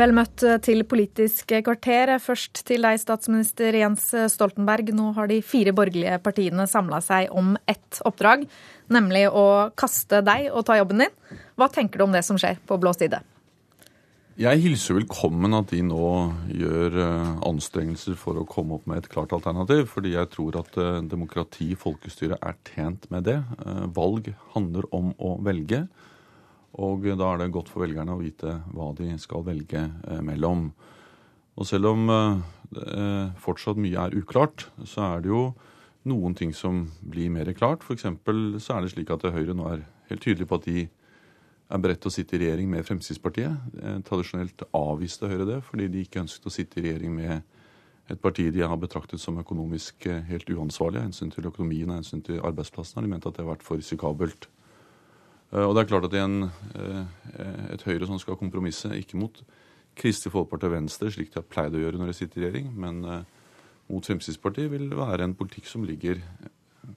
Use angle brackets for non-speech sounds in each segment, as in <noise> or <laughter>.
Vel møtt til Politisk kvarter. Først til deg, statsminister Jens Stoltenberg. Nå har de fire borgerlige partiene samla seg om ett oppdrag, nemlig å kaste deg og ta jobben din. Hva tenker du om det som skjer på blå side? Jeg hilser velkommen at de nå gjør eh, anstrengelser for å komme opp med et klart alternativ. Fordi jeg tror at eh, demokrati, folkestyre, er tjent med det. Eh, valg handler om å velge. Og da er det godt for velgerne å vite hva de skal velge eh, mellom. Og selv om eh, fortsatt mye er uklart, så er det jo noen ting som blir mer klart. F.eks. så er det slik at Høyre nå er helt tydelig på at de er beredt til å sitte i regjering med Fremskrittspartiet. Eh, tradisjonelt avviste Høyre det, fordi de ikke ønsket å sitte i regjering med et parti de har betraktet som økonomisk helt uansvarlig av hensyn til økonomien og hensyn til arbeidsplassene. De mente at det har vært for risikabelt. Eh, og det er klart at en, eh, et Høyre som skal kompromisse, ikke mot Kristelig Folkeparti og Venstre, slik de har pleid å gjøre når de sitter i regjering, men eh, mot Fremskrittspartiet, vil være en politikk som ligger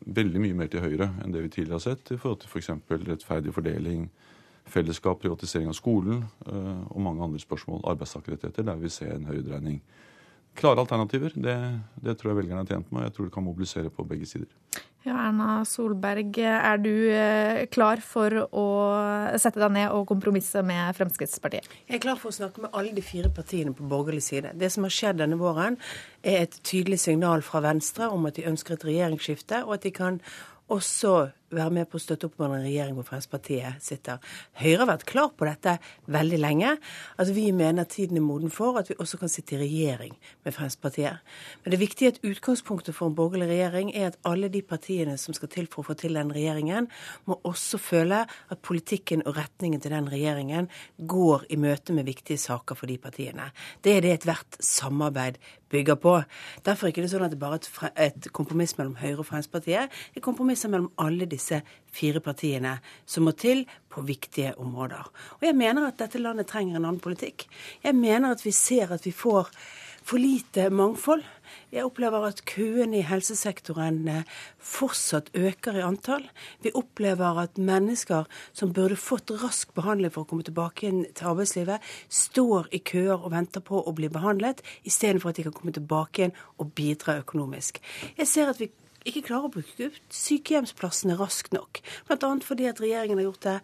veldig mye mer til høyre enn det vi tidligere har sett, i forhold til f.eks. For rettferdig fordeling, fellesskap, privatisering av skolen og mange andre spørsmål, arbeidstakerrettigheter, der vi ser en høyredreining. Klare alternativer, det, det tror jeg velgerne er tjent med, og jeg tror det kan mobilisere på begge sider. Ja, Erna Solberg, er du eh, klar for å sette deg ned og kompromisse med Fremskrittspartiet? Jeg er klar for å snakke med alle de fire partiene på borgerlig side. Det som har skjedd denne våren, er et tydelig signal fra Venstre om at de ønsker et regjeringsskifte, og at de kan også være med på å støtte opp om en regjering hvor Fremskrittspartiet sitter. Høyre har vært klar på dette veldig lenge. At vi mener tiden er moden for at vi også kan sitte i regjering med Fremskrittspartiet. Men det er viktig at utgangspunktet for en borgerlig regjering er at alle de partiene som skal til for å få til den regjeringen, må også føle at politikken og retningen til den regjeringen går i møte med viktige saker for de partiene. Det er det ethvert samarbeid bygger på. Derfor er det ikke sånn at det bare er et kompromiss mellom Høyre og Fremskrittspartiet. Det er kompromisser mellom alle disse fire partiene som må til på viktige områder. Og jeg mener at dette landet trenger en annen politikk. Jeg mener at vi ser at vi får for lite mangfold. Jeg opplever at køene i helsesektoren eh, fortsatt øker i antall. Vi opplever at mennesker som burde fått rask behandling for å komme tilbake inn til arbeidslivet, står i køer og venter på å bli behandlet, istedenfor at de kan komme tilbake igjen og bidra økonomisk. Jeg ser at vi ikke klarer å bruke ut sykehjemsplassene raskt nok. Bl.a. fordi at regjeringen har gjort det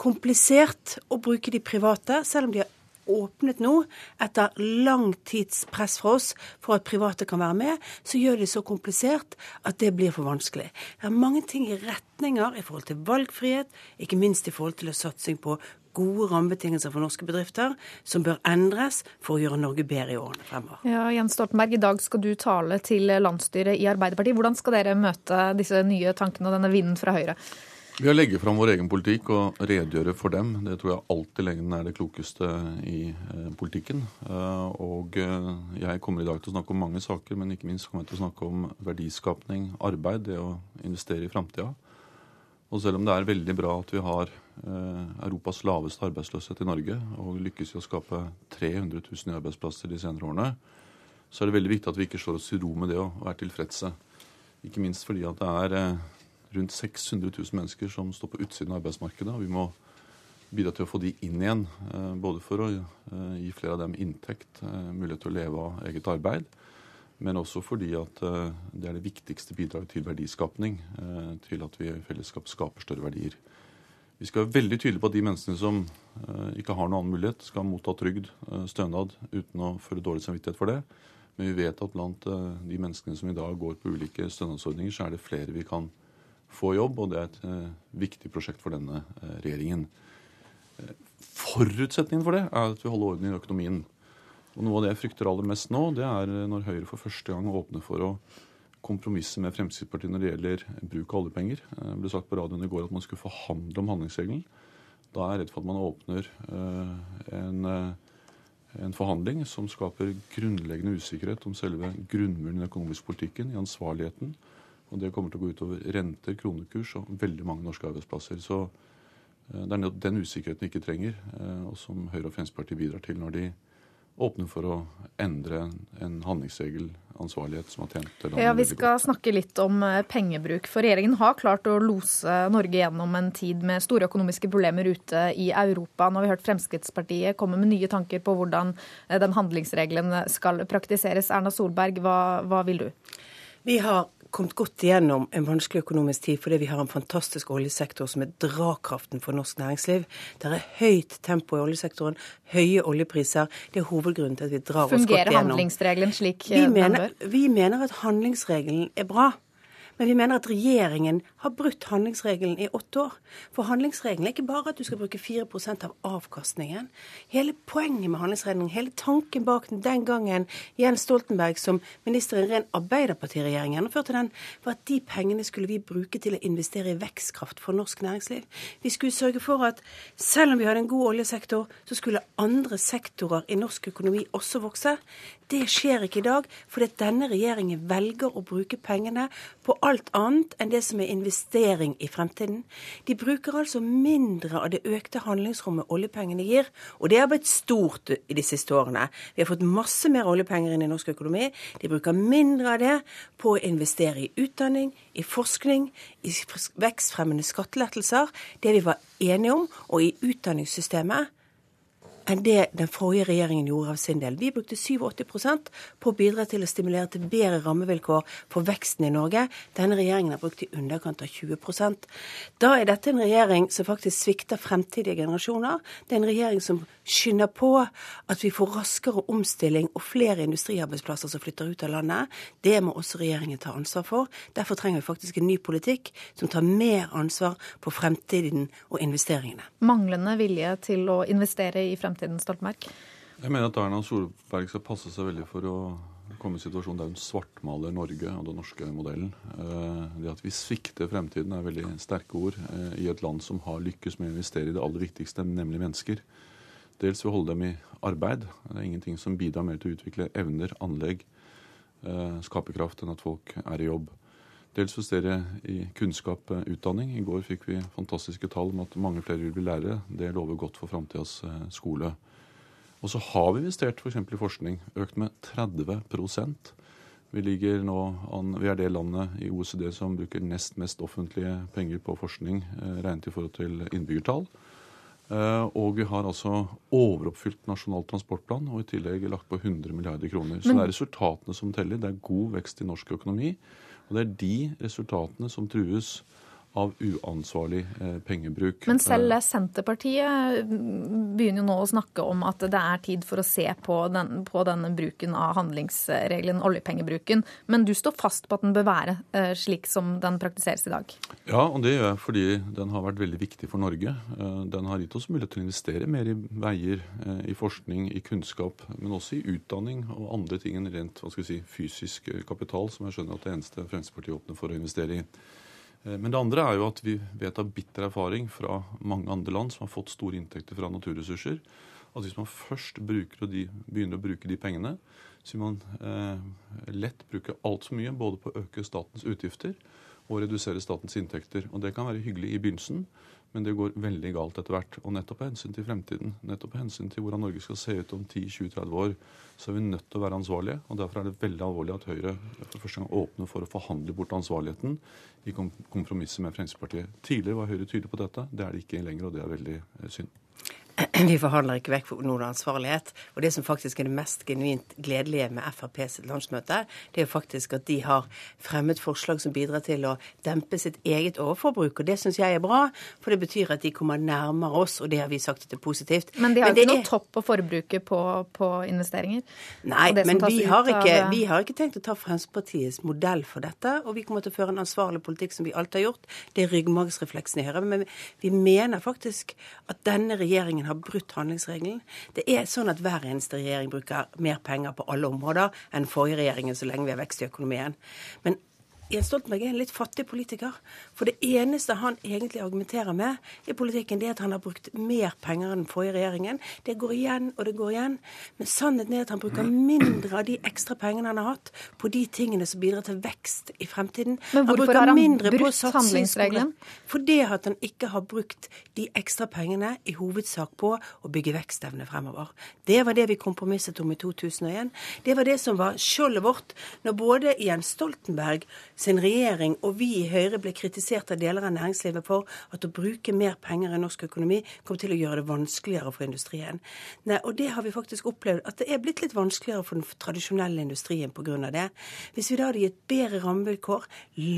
komplisert å bruke de private, selv om de har åpnet nå, etter lang tids press fra oss for at private kan være med, så gjør de det så komplisert at det blir for vanskelig. Det er mange ting i retninger i forhold til valgfrihet, ikke minst i forhold til satsing på gode rammebetingelser for norske bedrifter som bør endres for å gjøre Norge bedre i årene fremover. Ja, Jens Stoltenberg, i dag skal du tale til landsstyret i Arbeiderpartiet. Hvordan skal dere møte disse nye tankene og denne vinden fra Høyre? Vi har legge fram vår egen politikk og redegjøre for dem. Det tror jeg alltid lengden er det klokeste i eh, politikken. Eh, og eh, jeg kommer i dag til å snakke om mange saker, men ikke minst kommer jeg til å snakke om verdiskapning, arbeid, det å investere i framtida. Og selv om det er veldig bra at vi har Europas laveste arbeidsløshet i Norge og lykkes i å skape 300 000 nye arbeidsplasser de senere årene, så er det veldig viktig at vi ikke slår oss i ro med det og er tilfredse. Ikke minst fordi at det er rundt 600 000 mennesker som står på utsiden av arbeidsmarkedet. og Vi må bidra til å få de inn igjen, eh, både for å gi flere av dem inntekt, mulighet til å leve av eget arbeid, men også fordi at det er det viktigste bidraget til verdiskapning, til at vi i fellesskap skaper større verdier. Vi skal være veldig tydelige på at de menneskene som ikke har noen annen mulighet, skal motta trygd, stønad, uten å føle dårlig samvittighet for det. Men vi vet at blant de menneskene som i dag går på ulike stønadsordninger, så er det flere vi kan få jobb, og det er et viktig prosjekt for denne regjeringen. Forutsetningen for det er at vi holder orden i økonomien. Og Noe av det jeg frykter aller mest nå, det er når Høyre for første gang åpner for å kompromisse med Fremskrittspartiet når det gjelder bruk av oljepenger. Eh, det ble sagt på radioen i går at man skulle forhandle om handlingsregelen. Da er jeg redd for at man åpner eh, en, eh, en forhandling som skaper grunnleggende usikkerhet om selve grunnmuren i den økonomiske politikken, i ansvarligheten. Og det kommer til å gå utover renter, kronekurs og veldig mange norske arbeidsplasser. Så det er den usikkerheten vi ikke trenger, og som Høyre og Fremskrittspartiet bidrar til når de åpne for å endre en handlingsregel ansvarlighet som har tjent landet Ja, Vi skal snakke litt om eh, pengebruk. For regjeringen har klart å lose Norge gjennom en tid med store økonomiske problemer ute i Europa. Nå har vi hørt Fremskrittspartiet komme med nye tanker på hvordan eh, den handlingsregelen skal praktiseres. Erna Solberg, hva, hva vil du? Vi har kommet godt igjennom en vanskelig økonomisk tid fordi vi har en fantastisk oljesektor som er drakraften for norsk næringsliv. Det er høyt tempo i oljesektoren, høye oljepriser. Det er hovedgrunnen til at vi drar Fungerer oss godt igjennom. Fungerer handlingsregelen slik vi den bør? Vi mener at handlingsregelen er bra. Men vi mener at regjeringen har brutt handlingsregelen i åtte år. For handlingsregelen er ikke bare at du skal bruke 4% av avkastningen. Hele poenget med handlingsregelen, hele tanken bak den den gangen Jens Stoltenberg som minister i en ren Arbeiderpartiregjering gjennomførte den, var at de pengene skulle vi bruke til å investere i vekstkraft for norsk næringsliv. Vi skulle sørge for at selv om vi hadde en god oljesektor, så skulle andre sektorer i norsk økonomi også vokse. Det skjer ikke i dag, fordi denne regjeringen velger å bruke pengene på alt annet enn det som er investering i fremtiden. De bruker altså mindre av det økte handlingsrommet oljepengene gir, og det har blitt stort i de siste årene. Vi har fått masse mer oljepenger inn i norsk økonomi. De bruker mindre av det på å investere i utdanning, i forskning, i vekstfremmende skattelettelser, det vi var enige om, og i utdanningssystemet enn det den forrige regjeringen gjorde av sin del. Vi brukte 87% på å bidra til å stimulere til bedre rammevilkår for veksten i Norge. Denne regjeringen har brukt i underkant av 20% Da er dette en regjering som faktisk svikter fremtidige generasjoner. Det er en regjering som skynder på at vi får raskere omstilling og flere industriarbeidsplasser som flytter ut av landet. Det må også regjeringen ta ansvar for. Derfor trenger vi faktisk en ny politikk som tar mer ansvar på fremtiden og investeringene. Manglende vilje til å investere i fremtiden fremtiden, Stoltenberg? Jeg mener at Erna Solberg skal passe seg veldig for å komme i en situasjon der hun svartmaler Norge og den norske modellen. Eh, det at vi svikter fremtiden er veldig sterke ord eh, i et land som har lykkes med å investere i det aller viktigste, nemlig mennesker. Dels ved å holde dem i arbeid. Det er ingenting som bidrar mer til å utvikle evner, anlegg, eh, skaperkraft enn at folk er i jobb. Dels justere i kunnskap, og utdanning. I går fikk vi fantastiske tall om at mange flere vil bli lærere. Det lover godt for framtidas skole. Og så har vi investert f.eks. For i forskning. Økt med 30% vi, ligger nå an, vi er det landet i OECD som bruker nest mest offentlige penger på forskning eh, regnet i forhold til innbyggertall. Eh, og vi har altså overoppfylt Nasjonal transportplan og i tillegg lagt på 100 milliarder kroner. Så det er resultatene som teller. Det er god vekst i norsk økonomi. Og det er de resultatene som trues av uansvarlig eh, pengebruk. Men selv eh, Senterpartiet begynner jo nå å snakke om at det er tid for å se på, den, på denne bruken av handlingsregelen, oljepengebruken. Men du står fast på at den bør være eh, slik som den praktiseres i dag? Ja, og det gjør jeg fordi den har vært veldig viktig for Norge. Den har gitt oss mulighet til å investere mer i veier, i forskning, i kunnskap, men også i utdanning og andre ting enn rent hva skal vi si, fysisk kapital, som jeg skjønner at det eneste Fremskrittspartiet åpner for å investere i. Eh, men det andre er jo at vi vet av bitter erfaring fra mange andre land som har fått store inntekter fra naturressurser, at hvis man først de, begynner å bruke de pengene, så vil man eh, lett bruke altfor mye både på å øke statens utgifter og redusere statens inntekter. Og Det kan være hyggelig i begynnelsen, men det går veldig galt etter hvert. Og nettopp av hensyn til fremtiden, nettopp av hensyn til hvordan Norge skal se ut om 10-20-30 år, så er vi nødt til å være ansvarlige. og Derfor er det veldig alvorlig at Høyre for første gang åpner for å forhandle bort ansvarligheten i kompromisset med Fremskrittspartiet. Tidligere var Høyre tydelig på dette. Det er det ikke lenger, og det er veldig eh, synd. <clears throat> <laughs> Vi forhandler ikke vekk noen ansvarlighet. Og det som faktisk er det mest genuint gledelige med Frp sitt landsmøte, det er jo faktisk at de har fremmet forslag som bidrar til å dempe sitt eget overforbruk. Og det syns jeg er bra, for det betyr at de kommer nærmere oss, og det har vi sagt at det er positivt. Men de har men ikke noe topp på forbruket på, på investeringer? Nei, men vi har, ikke, av... vi har, ikke, tenkt å ta Fremskrittspartiets modell for dette. Og vi kommer til å føre en ansvarlig politikk som vi alltid har gjort. Det er ryggmargsrefleksen i Høyre. Men vi mener faktisk at denne regjeringen har brutt handlingsregelen. Det er sånn at hver eneste regjering bruker mer penger på alle områder enn forrige regjeringen så lenge vi har vekst i økonomien. Men Jens Stoltenberg er en litt fattig politiker. For det eneste han egentlig argumenterer med i politikken, det er at han har brukt mer penger enn den forrige regjeringen. Det går igjen og det går igjen. Men sannheten er at han bruker mindre av de ekstra pengene han har hatt, på de tingene som bidrar til vekst i fremtiden. Men hvorfor har han brutt handlingsregelen? Fordi at han ikke har brukt de ekstra pengene i hovedsak på å bygge vekstevne fremover. Det var det vi kompromisset om i 2001. Det var det som var skjoldet vårt når både Jens Stoltenberg sin regjering og vi i Høyre ble kritisert av deler av næringslivet for at å bruke mer penger i norsk økonomi kom til å gjøre det vanskeligere for industrien. Nei, og det har vi faktisk opplevd, at det er blitt litt vanskeligere for den tradisjonelle industrien pga. det. Hvis vi da hadde gitt bedre rammevilkår,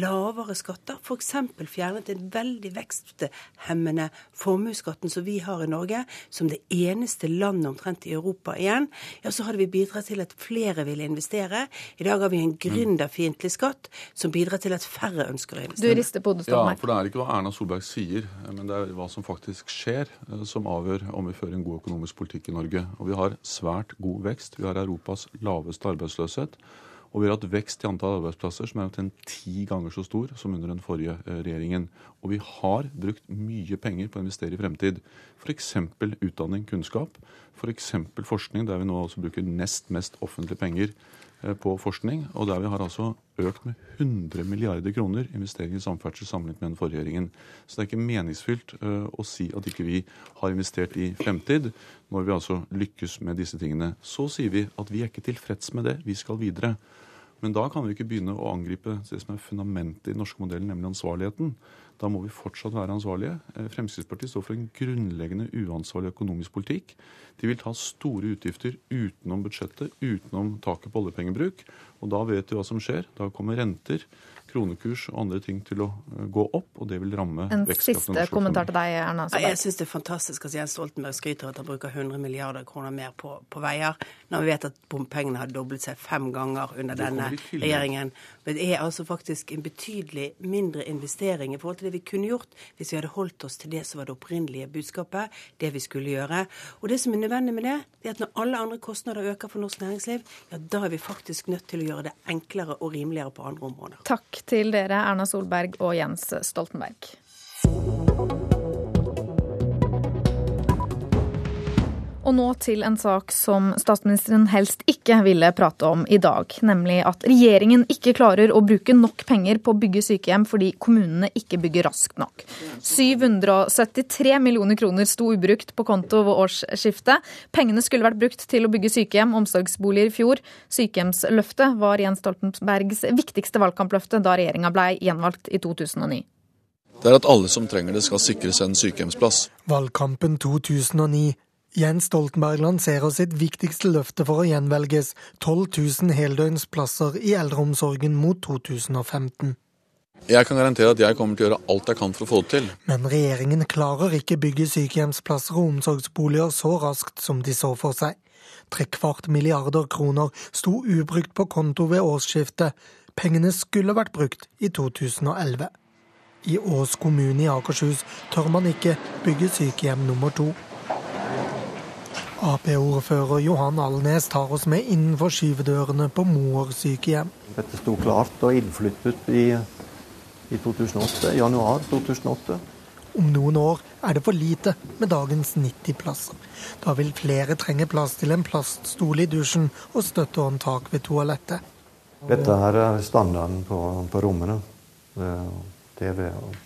lavere skatter, f.eks. fjernet den veldig veksthemmende formuesskatten som vi har i Norge, som det eneste landet omtrent i Europa igjen, ja, så hadde vi bidratt til at flere ville investere. I dag har vi en gründerfiendtlig skatt som bidrar til at færre ønsker å investere. Du rister på hodet, Ja, for det er ikke hva Erna Solberg sier, men det er hva som faktisk skjer, eh, som avgjør om vi fører en god økonomisk politikk i Norge. Og vi har svært god vekst. Vi har Europas laveste arbeidsløshet. Og vi har hatt vekst i antall arbeidsplasser som er omtrent ti ganger så stor som under den forrige eh, regjeringen. Og vi har brukt mye penger på å investere i fremtid. F.eks. utdanning, kunnskap. F.eks. forskning, der vi nå også bruker nest mest offentlige penger på forskning. Og der vi har altså økt med 100 milliarder kroner investering i samferdsel sammenlignet med den forrige regjeringen. Så det er ikke meningsfylt uh, å si at ikke vi har investert i fremtid, når vi altså lykkes med disse tingene. Så sier vi at vi er ikke tilfreds med det, vi skal videre. Men da kan vi ikke begynne å angripe det som er fundamentet i den norske modellen, nemlig ansvarligheten. Da må vi fortsatt være ansvarlige. Eh, Fremskrittspartiet står for en grunnleggende uansvarlig økonomisk politikk. De vil ta store utgifter utenom budsjettet, utenom taket på oljepengebruk. Og da vet vi hva som skjer. Da kommer renter kronekurs og andre ting til å eh, gå opp, og det vil ramme en vekstkraften. En siste kommentar til deg, Erna Solberg. Jeg syns det er fantastisk at Jens Stoltenberg skryter at han bruker 100 milliarder kroner mer på, på veier, når vi vet at bompengene har doblet seg fem ganger under denne regjeringen. Men det er altså faktisk en betydelig mindre investering i forhold til det vi kunne gjort hvis vi hadde holdt oss til det som var det opprinnelige budskapet, det vi skulle gjøre. Og det som er nødvendig med det, det er at når alle andre kostnader øker for norsk næringsliv, ja da er vi faktisk nødt til å gjøre det enklere og rimeligere på andre områder. Takk til dere, Erna Solberg og Jens Stoltenberg. Og nå til en sak som statsministeren helst ikke ville prate om i dag. Nemlig at regjeringen ikke klarer å bruke nok penger på å bygge sykehjem fordi kommunene ikke bygger raskt nok. 773 millioner kroner sto ubrukt på konto ved årsskiftet. Pengene skulle vært brukt til å bygge sykehjem og omsorgsboliger i fjor. Sykehjemsløftet var Jens Stoltenbergs viktigste valgkampløfte da regjeringa blei gjenvalgt i 2009. Det er at alle som trenger det skal sikres en sykehjemsplass. Valgkampen 2009 Jens Stoltenberg lanserer sitt viktigste løfte for å gjenvelges 12 000 heldøgnsplasser i eldreomsorgen mot 2015. Jeg kan garantere at jeg kommer til å gjøre alt jeg kan for å få det til. Men regjeringen klarer ikke bygge sykehjemsplasser og omsorgsboliger så raskt som de så for seg. Trekvart milliarder kroner sto ubrukt på konto ved årsskiftet. Pengene skulle vært brukt i 2011. I Ås kommune i Akershus tør man ikke bygge sykehjem nummer to. Ap-ordfører Johan Alnes tar oss med innenfor skyvedørene på Moer sykehjem. Dette sto klart og innflyttet i, i 2008, januar 2008. Om noen år er det for lite med dagens 90 plasser. Da vil flere trenge plass til en plaststol i dusjen og støttehåndtak ved toalettet. Dette her er standarden på, på rommene. TV og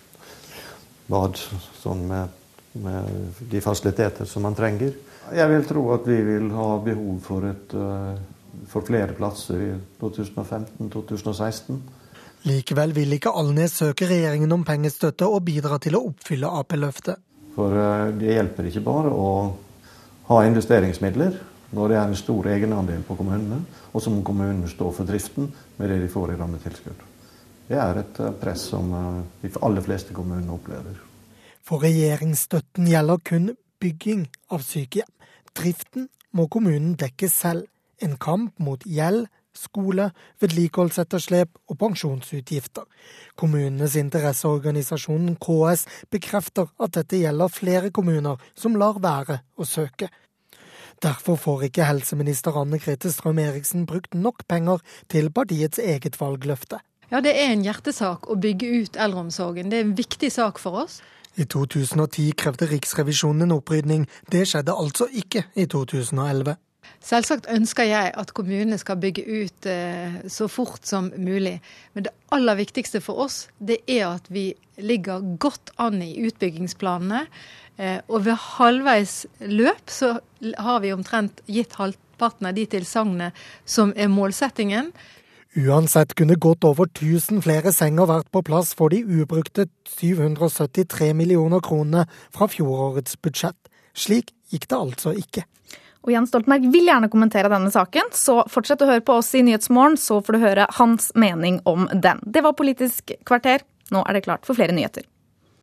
bad sånn med, med de fasiliteter som man trenger. Jeg vil tro at vi vil ha behov for, et, eh, for flere plasser i 2015-2016. Likevel vil ikke Alnes søke regjeringen om pengestøtte og bidra til å oppfylle Ap-løftet. For eh, det hjelper ikke bare å ha investeringsmidler når det er en stor egenandel på kommunene, og så må kommunene stå for driften med det de får i rammetilskudd. Det er et eh, press som de aller fleste kommunene opplever. For regjeringsstøtten gjelder kun bygging av sykehjem. Driften må kommunen dekke selv. En kamp mot gjeld, skole, vedlikeholdsetterslep og pensjonsutgifter. Kommunenes interesseorganisasjon KS bekrefter at dette gjelder flere kommuner som lar være å søke. Derfor får ikke helseminister Anne Grete Strøm-Eriksen brukt nok penger til partiets eget valgløfte. Ja, det er en hjertesak å bygge ut eldreomsorgen. Det er en viktig sak for oss. I 2010 krevde Riksrevisjonen en opprydning. Det skjedde altså ikke i 2011. Selvsagt ønsker jeg at kommunene skal bygge ut eh, så fort som mulig. Men det aller viktigste for oss det er at vi ligger godt an i utbyggingsplanene. Eh, og ved halvveis løp så har vi omtrent gitt halvparten av de tilsagnene som er målsettingen. Uansett kunne godt over 1000 flere senger vært på plass for de ubrukte 773 millioner kronene fra fjorårets budsjett. Slik gikk det altså ikke. Og Jens Stoltenberg vil gjerne kommentere denne saken, så fortsett å høre på oss i Nyhetsmorgen, så får du høre hans mening om den. Det var Politisk kvarter. Nå er det klart for flere nyheter.